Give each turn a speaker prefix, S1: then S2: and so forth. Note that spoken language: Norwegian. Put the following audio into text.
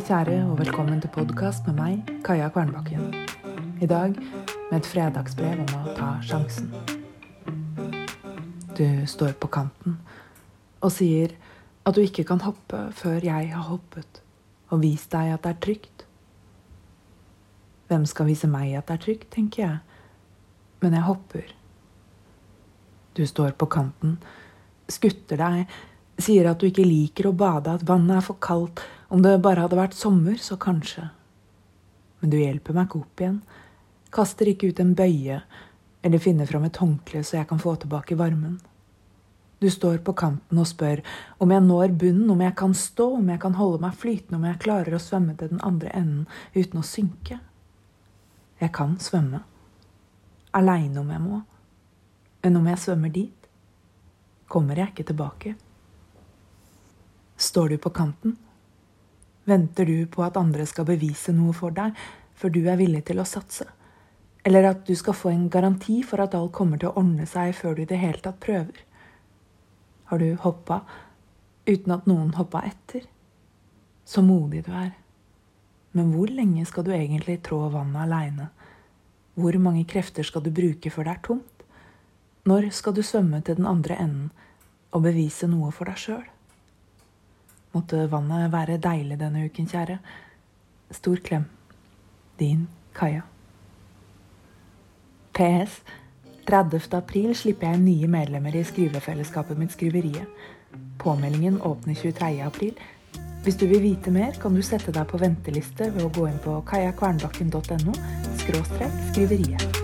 S1: kjære, og velkommen til podkast med meg, Kaja Kvernbakken. I dag med et fredagsbrev om å ta sjansen. Du står på kanten og sier at du ikke kan hoppe før jeg har hoppet og vist deg at det er trygt. Hvem skal vise meg at det er trygt, tenker jeg, men jeg hopper. Du står på kanten, skutter deg, sier at du ikke liker å bade, at vannet er for kaldt, om det bare hadde vært sommer, så kanskje. Men du hjelper meg ikke opp igjen, kaster ikke ut en bøye eller finner fram et håndkle så jeg kan få tilbake varmen. Du står på kanten og spør om jeg når bunnen, om jeg kan stå, om jeg kan holde meg flytende, om jeg klarer å svømme til den andre enden uten å synke. Jeg kan svømme. Aleine om jeg må. Men om jeg svømmer dit, kommer jeg ikke tilbake. Står du på kanten? Venter du på at andre skal bevise noe for deg før du er villig til å satse? Eller at du skal få en garanti for at alt kommer til å ordne seg før du i det hele tatt prøver? Har du hoppa uten at noen hoppa etter? Så modig du er. Men hvor lenge skal du egentlig trå vannet aleine? Hvor mange krefter skal du bruke før det er tomt? Når skal du svømme til den andre enden og bevise noe for deg sjøl? Måtte vannet være deilig denne uken, kjære. Stor klem. Din Kaja. PS. 30. april slipper jeg nye medlemmer i skrivefellesskapet mitt Skriveriet. Påmeldingen åpner 23. april. Hvis du vil vite mer, kan du sette deg på venteliste ved å gå inn på kajakvernbakken.no skriveriet.